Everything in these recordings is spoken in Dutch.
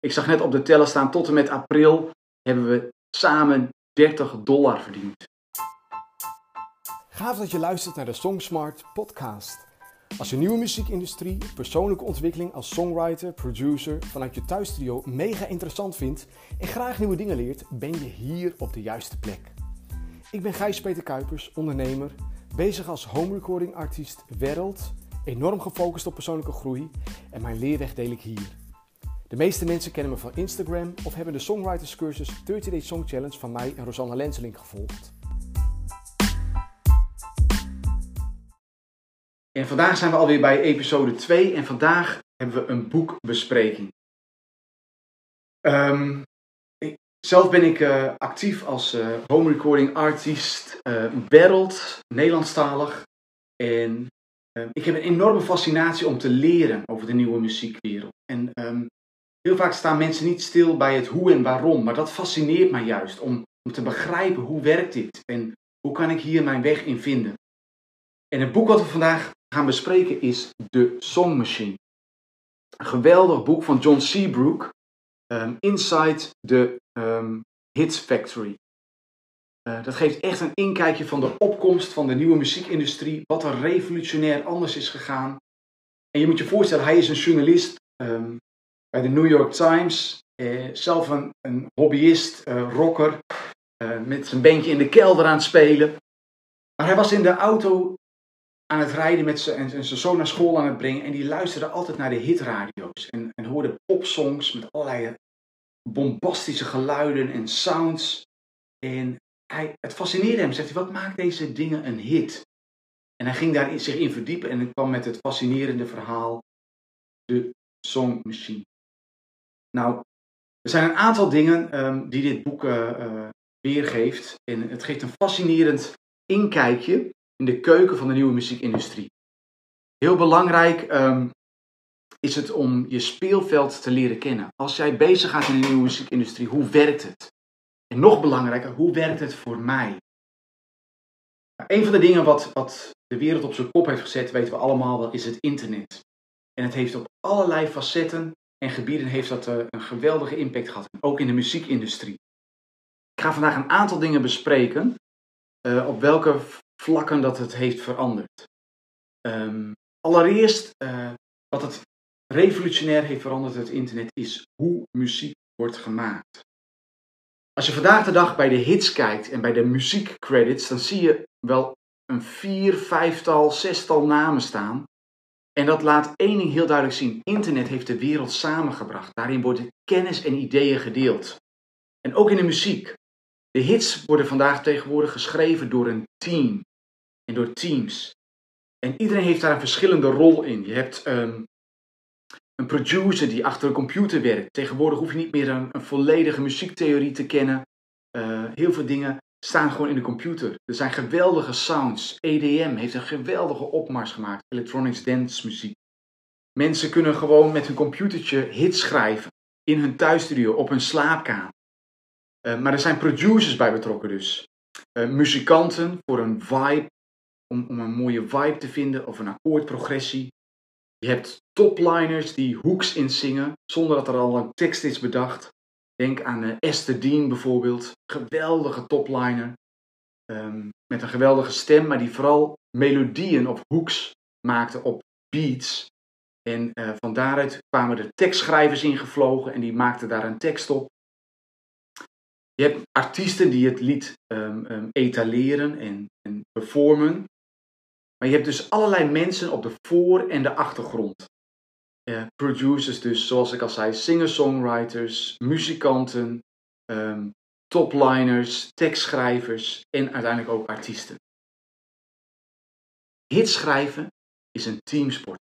Ik zag net op de teller staan, tot en met april hebben we samen 30 dollar verdiend. Gaaf dat je luistert naar de Songsmart podcast. Als je nieuwe muziekindustrie, persoonlijke ontwikkeling als songwriter, producer vanuit je thuisstudio mega interessant vindt en graag nieuwe dingen leert, ben je hier op de juiste plek. Ik ben Gijs-Peter Kuipers, ondernemer, bezig als home recording artiest wereld, enorm gefocust op persoonlijke groei en mijn leerweg deel ik hier. De meeste mensen kennen me van Instagram of hebben de Songwriters cursus 30 Day Song Challenge van mij en Rosanna Lenseling gevolgd. En vandaag zijn we alweer bij episode 2 en vandaag hebben we een boekbespreking. Ik, zelf ben ik uh, actief als uh, home recording artiest, uh, wereld, Nederlandstalig. En ik heb een enorme fascinatie om te leren over de nieuwe muziekwereld. En um, heel vaak staan mensen niet stil bij het hoe en waarom, maar dat fascineert mij juist om, om te begrijpen hoe werkt dit en hoe kan ik hier mijn weg in vinden. En het boek wat we vandaag gaan bespreken is The Song Machine. Een geweldig boek van John Seabrook, um, Inside the um, Hits Factory. Uh, dat geeft echt een inkijkje van de opkomst van de nieuwe muziekindustrie, wat er revolutionair anders is gegaan. En je moet je voorstellen, hij is een journalist um, bij de New York Times, uh, zelf een, hobbyist, uh, rocker, met zijn bandje in de kelder aan het spelen. Maar hij was in de auto aan het rijden met zijn, en, zijn zoon naar school aan het brengen. En die luisterde altijd naar de hitradio's. En, en hoorde popsongs met allerlei bombastische geluiden en sounds. En hij, het fascineerde hem. Zegt hij, wat maakt deze dingen een hit? En hij ging daar zich in verdiepen en kwam met het fascinerende verhaal. De Song Machine. Nou, er zijn een aantal dingen um, die dit boek uh, uh, weergeeft. En het geeft een fascinerend inkijkje in de keuken van de nieuwe muziekindustrie. Heel belangrijk um, is het om je speelveld te leren kennen. Als jij bezig gaat in de nieuwe muziekindustrie, hoe werkt het? En nog belangrijker, hoe werkt het voor mij? Nou, een van de dingen wat, wat de wereld op zijn kop heeft gezet, weten we allemaal wel, is het internet. En het heeft op allerlei facetten en gebieden heeft dat uh, een geweldige impact gehad. Ook in de muziekindustrie. Ik ga vandaag een aantal dingen bespreken. Uh, op welke vlakken dat het heeft veranderd. Um, allereerst, uh, wat het revolutionair heeft veranderd, het internet, is hoe muziek wordt gemaakt. Als je vandaag de dag bij de hits kijkt en bij de muziekcredits, dan zie je wel een vier, vijftal, zestal namen staan. En dat laat één ding heel duidelijk zien. Internet heeft de wereld samengebracht. Daarin worden kennis en ideeën gedeeld. En ook in de muziek. De hits worden vandaag tegenwoordig geschreven door een team en door teams. En iedereen heeft daar een verschillende rol in. Je hebt um, een producer die achter een computer werkt. Tegenwoordig hoef je niet meer een, een volledige muziektheorie te kennen. Uh, heel veel dingen staan gewoon in de computer. Er zijn geweldige sounds. EDM heeft een geweldige opmars gemaakt. Electronics dance muziek. Mensen kunnen gewoon met hun computertje hits schrijven. In hun thuisstudio, op hun slaapkamer. Uh, maar er zijn producers bij betrokken dus. Uh, muzikanten voor een vibe, om, om een mooie vibe te vinden of een akkoordprogressie. Je hebt topliners die hooks inzingen zonder dat er al een tekst is bedacht. Denk aan uh, Esther Dean bijvoorbeeld, geweldige topliner. Um, met een geweldige stem, maar die vooral melodieën of hooks maakte op beats. En uh, van daaruit kwamen de tekstschrijvers ingevlogen en die maakten daar een tekst op. Je hebt artiesten die het lied um, um, etaleren en, en performen. Maar je hebt dus allerlei mensen op de voor- en de achtergrond. Uh, producers dus, zoals ik al zei, singer-songwriters, muzikanten, um, topliners, tekstschrijvers en uiteindelijk ook artiesten. Hits schrijven is een teamsport.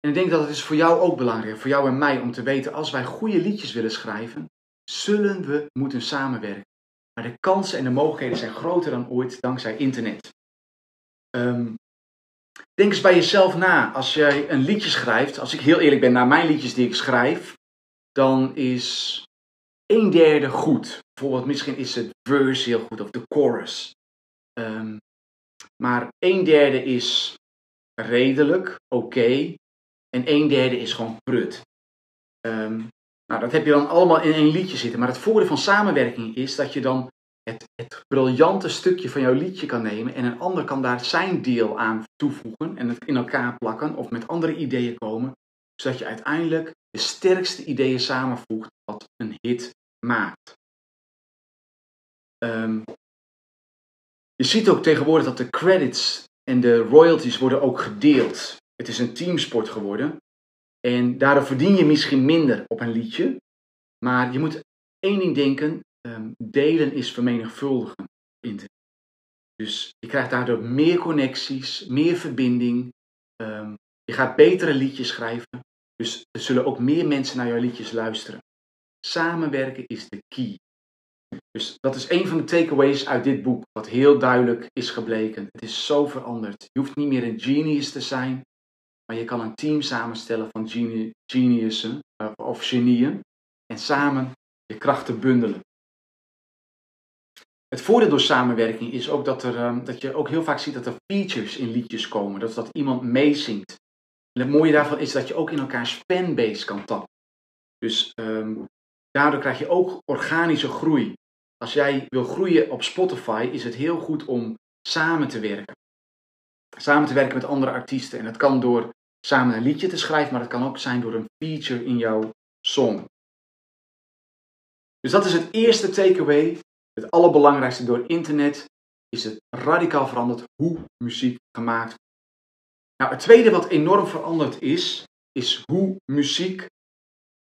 En ik denk dat het is voor jou ook belangrijk, voor jou en mij, om te weten, als wij goede liedjes willen schrijven, zullen we moeten samenwerken. Maar de kansen en de mogelijkheden zijn groter dan ooit dankzij internet. Um, denk eens bij jezelf na. Als jij een liedje schrijft, als ik heel eerlijk ben naar mijn liedjes die ik schrijf, dan is een derde goed. Bijvoorbeeld misschien is het verse heel goed of de chorus. Um, maar een derde is redelijk, oké. En een derde is gewoon prut. Um, Nou, dat heb je dan allemaal in één liedje zitten. Maar het voordeel van samenwerking is dat je dan het, het briljante stukje van jouw liedje kan nemen en een ander kan daar zijn deel aan toevoegen en het in elkaar plakken of met andere ideeën komen, zodat je uiteindelijk de sterkste ideeën samenvoegt wat een hit maakt. Ehm, je ziet ook tegenwoordig dat de credits en de royalties worden ook gedeeld. Het is een teamsport geworden. En daardoor verdien je misschien minder op een liedje. Maar je moet één ding denken: um, delen is vermenigvuldigen. Dus je krijgt daardoor meer connecties, meer verbinding. Um, je gaat betere liedjes schrijven. Dus er zullen ook meer mensen naar jouw liedjes luisteren. Samenwerken is de key. Dus dat is een van de takeaways uit dit boek, wat heel duidelijk is gebleken. Het is zo veranderd. Je hoeft niet meer een genius te zijn, maar je kan een team samenstellen van geni geniussen uh, of genieën en samen je krachten bundelen. Het voordeel door samenwerking is ook dat, er, um, dat je ook heel vaak ziet dat er features in liedjes komen. Dat, dat iemand meezingt. En het mooie daarvan is dat je ook in elkaars fanbase kan tappen. Dus um, daardoor krijg je ook organische groei. Als jij wil groeien op Spotify, is het heel goed om samen te werken. Samen te werken met andere artiesten. En dat kan door samen een liedje te schrijven, maar dat kan ook zijn door een feature in jouw song. Dus dat is het eerste takeaway. Het allerbelangrijkste door internet is het radicaal veranderd hoe muziek gemaakt wordt. Nou, het tweede wat enorm veranderd is, is hoe muziek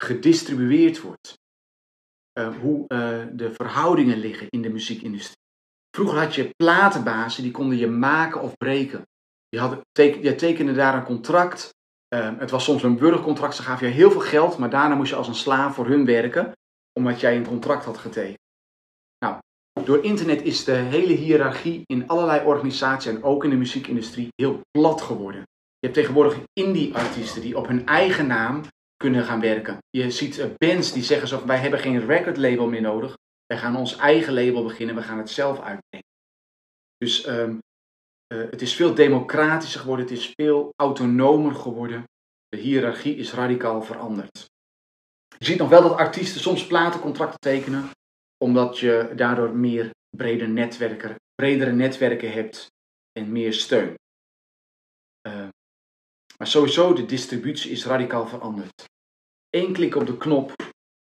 gedistribueerd wordt. Uh, hoe uh, de verhoudingen liggen in de muziekindustrie. Vroeger had je platenbazen, die konden je maken of breken. Je, had, je tekende daar een contract. Uh, het was soms een burgercontract, ze gaven je heel veel geld, maar daarna moest je als een slaaf voor hun werken, omdat jij een contract had getekend. Nou, door internet is de hele hiërarchie in allerlei organisaties en ook in de muziekindustrie heel plat geworden. Je hebt tegenwoordig indie-artiesten die op hun eigen naam kunnen gaan werken. Je ziet eh, bands die zeggen zo, wij hebben geen record label meer nodig. Wij gaan ons eigen label beginnen, we gaan het zelf uitbrengen. Dus um, uh, het is veel democratischer geworden, het is veel autonomer geworden. De hiërarchie is radicaal veranderd. Je ziet nog wel dat artiesten soms platencontracten tekenen, omdat je daardoor meer brede netwerken, bredere netwerken hebt en meer steun. Uh, maar sowieso, de distributie is radicaal veranderd. Eén klik op de knop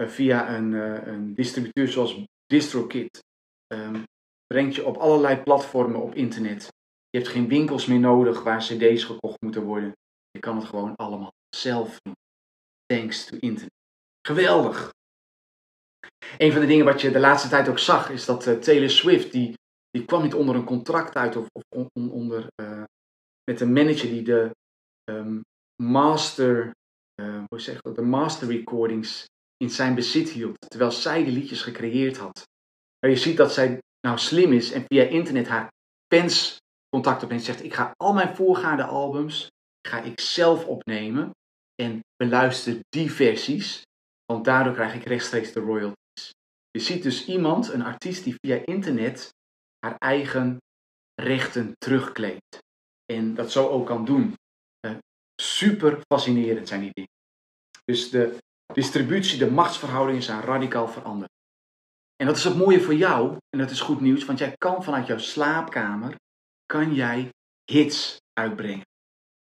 uh, via een, uh, een, distributeur zoals DistroKit um, brengt je op allerlei platformen op internet. Je hebt geen winkels meer nodig waar cd's gekocht moeten worden. Je kan het gewoon allemaal zelf doen. Thanks to internet. Geweldig! Een van de dingen wat je de laatste tijd ook zag, is dat uh, Taylor Swift, die, die kwam niet onder een contract uit of, of on, onder, uh, met een manager die de um, master, uh, hoe zeg de master recordings in zijn bezit hield, terwijl zij de liedjes gecreëerd had. Maar je ziet dat zij nou slim is en via internet haar fans contact opneemt. Zegt, ik ga al mijn voorgaande albums, ga ik zelf opnemen en beluister die versies, want daardoor krijg ik rechtstreeks de royalties. Je ziet dus iemand, een artiest, die via internet haar eigen rechten terugkleedt. En dat zo ook kan doen. Uh, super fascinerend zijn die dingen. Dus de distributie, de machtsverhoudingen zijn radicaal veranderd. En dat is het mooie voor jou, en dat is goed nieuws, want jij kan vanuit jouw slaapkamer, kan jij hits uitbrengen.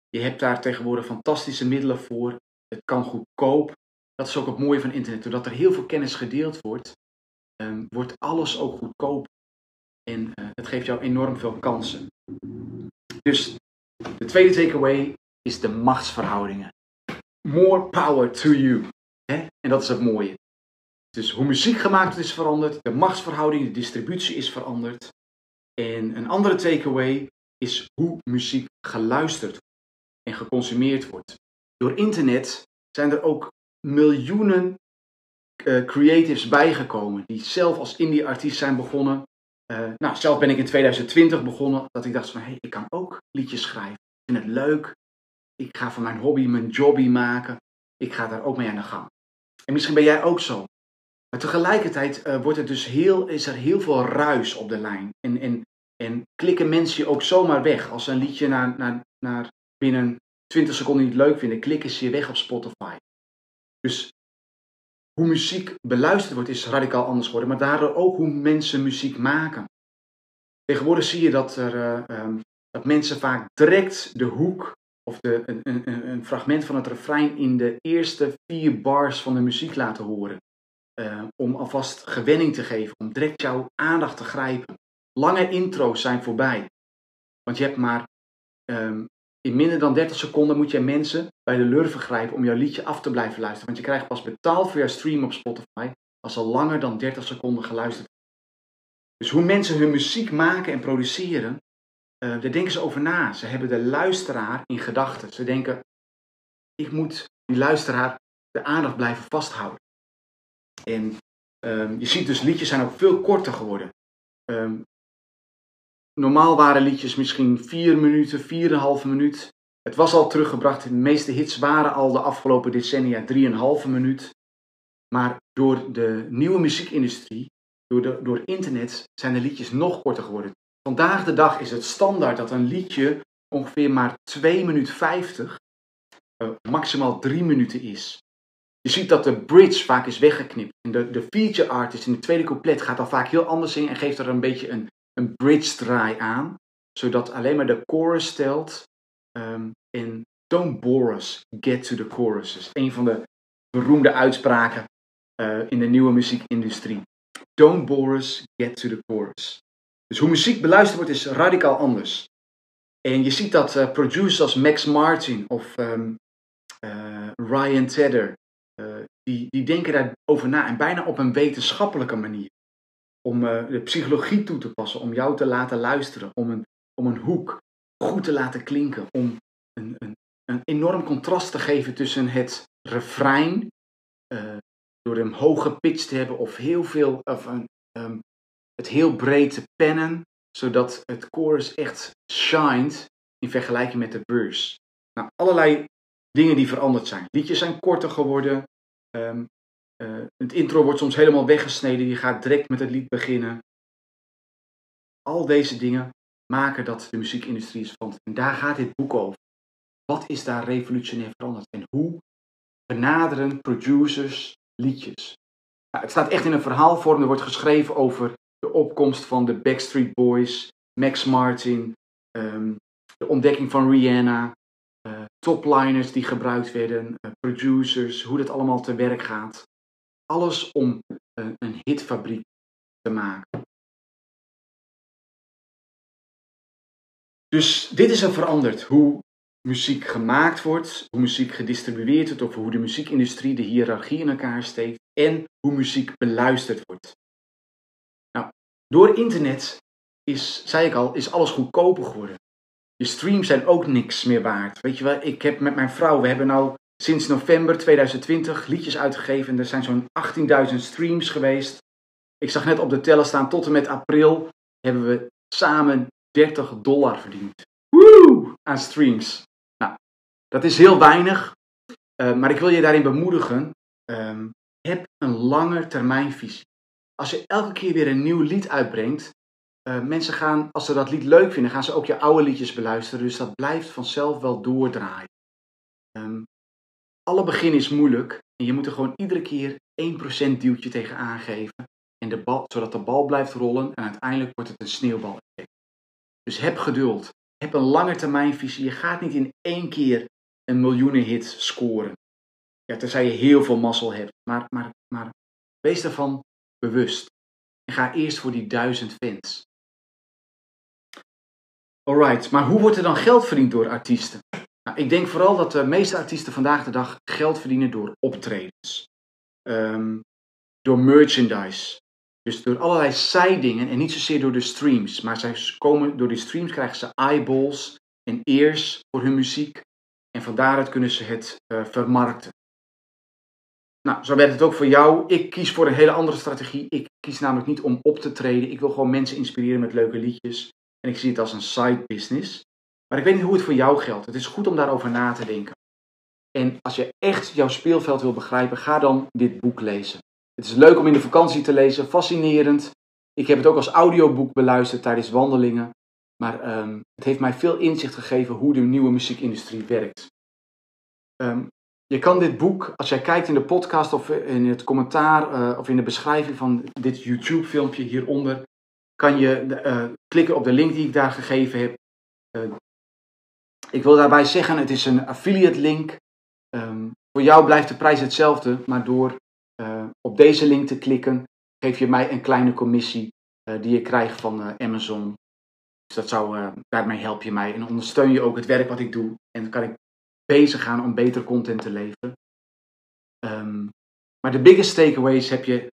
Je hebt daar tegenwoordig fantastische middelen voor. Het kan goedkoop. Dat is ook het mooie van internet. Doordat er heel veel kennis gedeeld wordt, um, wordt alles ook goedkoop. En uh, het geeft jou enorm veel kansen. Dus de tweede takeaway is de machtsverhoudingen. More power to you. Hè? En dat is het mooie. Dus hoe muziek gemaakt is veranderd, de machtsverhouding, de distributie is veranderd. En een andere takeaway is hoe muziek geluisterd en geconsumeerd wordt. Door internet zijn er ook miljoenen creatives bijgekomen die zelf als indie-artiest zijn begonnen. Uh, nou, zelf ben ik in 2020 begonnen dat ik dacht van, hé, hey, ik kan ook liedjes schrijven. Ik vind het leuk. Ik ga van mijn hobby mijn jobby maken. Ik ga daar ook mee aan de gang. En misschien ben jij ook zo. Maar tegelijkertijd uh, wordt er dus heel, is er heel veel ruis op de lijn. En, en, en klikken mensen je ook zomaar weg. Als ze een liedje naar, naar, naar binnen 20 seconden niet leuk vinden, klikken ze je weg op Spotify. Dus hoe muziek beluisterd wordt is radicaal anders geworden, maar daardoor ook hoe mensen muziek maken. Tegenwoordig zie je dat, er, uh, um, dat mensen vaak direct de hoek of de, een, een, een, fragment van het refrein in de eerste vier bars van de muziek laten horen. Uh, om alvast gewenning te geven, om direct jouw aandacht te grijpen. Lange intro's zijn voorbij. Want je hebt maar um, in minder dan 30 seconden moet je mensen bij de lurven grijpen om jouw liedje af te blijven luisteren. Want je krijgt pas betaald voor jouw stream op Spotify als al langer dan 30 seconden geluisterd Dus hoe mensen hun muziek maken en produceren, uh, daar denken ze over na. Ze hebben de luisteraar in gedachten. Ze denken, ik moet die luisteraar de aandacht blijven vasthouden. En um, je ziet dus, liedjes zijn ook veel korter geworden. Um, normaal waren liedjes misschien 4 minuten, 4,5 minuut. Het was al teruggebracht. De meeste hits waren al de afgelopen decennia 3,5 minuut. Maar door de nieuwe muziekindustrie, door, door internet, zijn de liedjes nog korter geworden. Vandaag de dag is het standaard dat een liedje ongeveer maar 2 minuten 50, uh, maximaal 3 minuten is. Je ziet dat de bridge vaak is weggeknipt. En de, de feature artist in de tweede couplet gaat dan vaak heel anders zingen en geeft er een beetje een, een bridge draai aan. Zodat alleen maar de chorus stelt. En don't bore us, get to the chorus. Is een van de beroemde uitspraken uh, in de nieuwe muziekindustrie. Don't bore us, get to the chorus. Dus hoe muziek beluisterd wordt is radicaal anders. En je ziet dat uh, producers als Max Martin of um, uh, Ryan Tedder, die, die denken daarover na en bijna op een wetenschappelijke manier. Om de psychologie toe te passen, om jou te laten luisteren, om een, om een hoek goed te laten klinken, om een, een, een enorm contrast te geven tussen het refrein, door hem hoge pitch te hebben of heel veel, of een, um, het heel breed te pennen, zodat het chorus echt shined in vergelijking met de verse. Nou, allerlei dingen die veranderd zijn. Liedjes zijn korter geworden. Um, uh, het intro wordt soms helemaal weggesneden. Je gaat direct met het lied beginnen. Al deze dingen maken dat de muziekindustrie is veranderd. En daar gaat dit boek over. Wat is daar revolutionair veranderd? En hoe benaderen producers liedjes? Nou, het staat echt in een verhaalvorm. Er wordt geschreven over de opkomst van de Backstreet Boys, Max Martin, um, de ontdekking van Rihanna, uh, topliners die gebruikt werden, uh, producers, hoe dat allemaal te werk gaat. Alles om een hitfabriek te maken. Dus dit is er veranderd. Hoe muziek gemaakt wordt, hoe muziek gedistribueerd wordt, of hoe de muziekindustrie de hiërarchie in elkaar steekt en hoe muziek beluisterd wordt. Door internet is, zei ik al, is alles goedkoper geworden. Je streams zijn ook niks meer waard. Weet je wel, ik heb met mijn vrouw, we hebben nou sinds november 2020 liedjes uitgegeven. En er zijn zo'n 18.000 streams geweest. Ik zag net op de teller staan, tot en met april hebben we samen 30 dollar verdiend. Woe! Aan streams. Nou, dat is heel weinig. Uh, maar ik wil je daarin bemoedigen. Um, heb een lange termijnvisie als je elke keer weer een nieuw lied uitbrengt, uh, mensen gaan, als ze dat lied leuk vinden, gaan ze ook je oude liedjes beluisteren. Dus dat blijft vanzelf wel doordraaien. Um, alle begin is moeilijk en je moet er gewoon iedere keer 1% duwtje tegen aangeven. En de bal, zodat de bal blijft rollen en uiteindelijk wordt het een sneeuwbal. Dus heb geduld. Heb een lange termijnvisie. Je gaat niet in één keer een miljoenen hit scoren. Ja, tenzij je heel veel mazzel hebt. Maar, maar, maar wees ervan bewust. En ga eerst voor die duizend fans. Alright, maar hoe wordt er dan geld verdiend door artiesten? Nou, ik denk vooral dat de meeste artiesten vandaag de dag geld verdienen door optredens. Um, door merchandise. Dus door allerlei zijdingen en niet zozeer door de streams. Maar zij komen, door die streams krijgen ze eyeballs en ears voor hun muziek. En van daaruit kunnen ze het uh, vermarkten. Nou, zo werkt het ook voor jou. Ik kies voor een hele andere strategie. Ik kies namelijk niet om op te treden. Ik wil gewoon mensen inspireren met leuke liedjes. En ik zie het als een side business. Maar ik weet niet hoe het voor jou geldt. Het is goed om daarover na te denken. En als je echt jouw speelveld wil begrijpen, ga dan dit boek lezen. Het is leuk om in de vakantie te lezen, fascinerend. Ik heb het ook als audioboek beluisterd tijdens wandelingen. Maar um, het heeft mij veel inzicht gegeven hoe de nieuwe muziekindustrie werkt. Um, je kan dit boek, als jij kijkt in de podcast of in het commentaar uh, of in de beschrijving van dit YouTube-filmpje hieronder, kan je uh, klikken op de link die ik daar gegeven heb. Uh, ik wil daarbij zeggen, het is een affiliate link. Um, voor jou blijft de prijs hetzelfde, maar door op deze link te klikken, geef je mij een kleine commissie die je krijgt van Amazon. Dus dat zou, daarmee help je mij en ondersteun je ook het werk wat ik doe. En dan kan ik bezig gaan om beter content te leveren. Um, maar de biggest takeaways heb je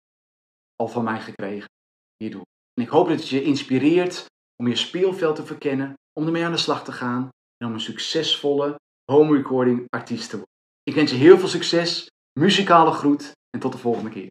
al van mij gekregen hierdoor. En ik hoop dat het je inspireert om je speelveld te verkennen, om ermee aan de slag te gaan en om een succesvolle home recording artiest te worden. Ik wens je heel veel succes, muzikale groet en tot de volgende keer.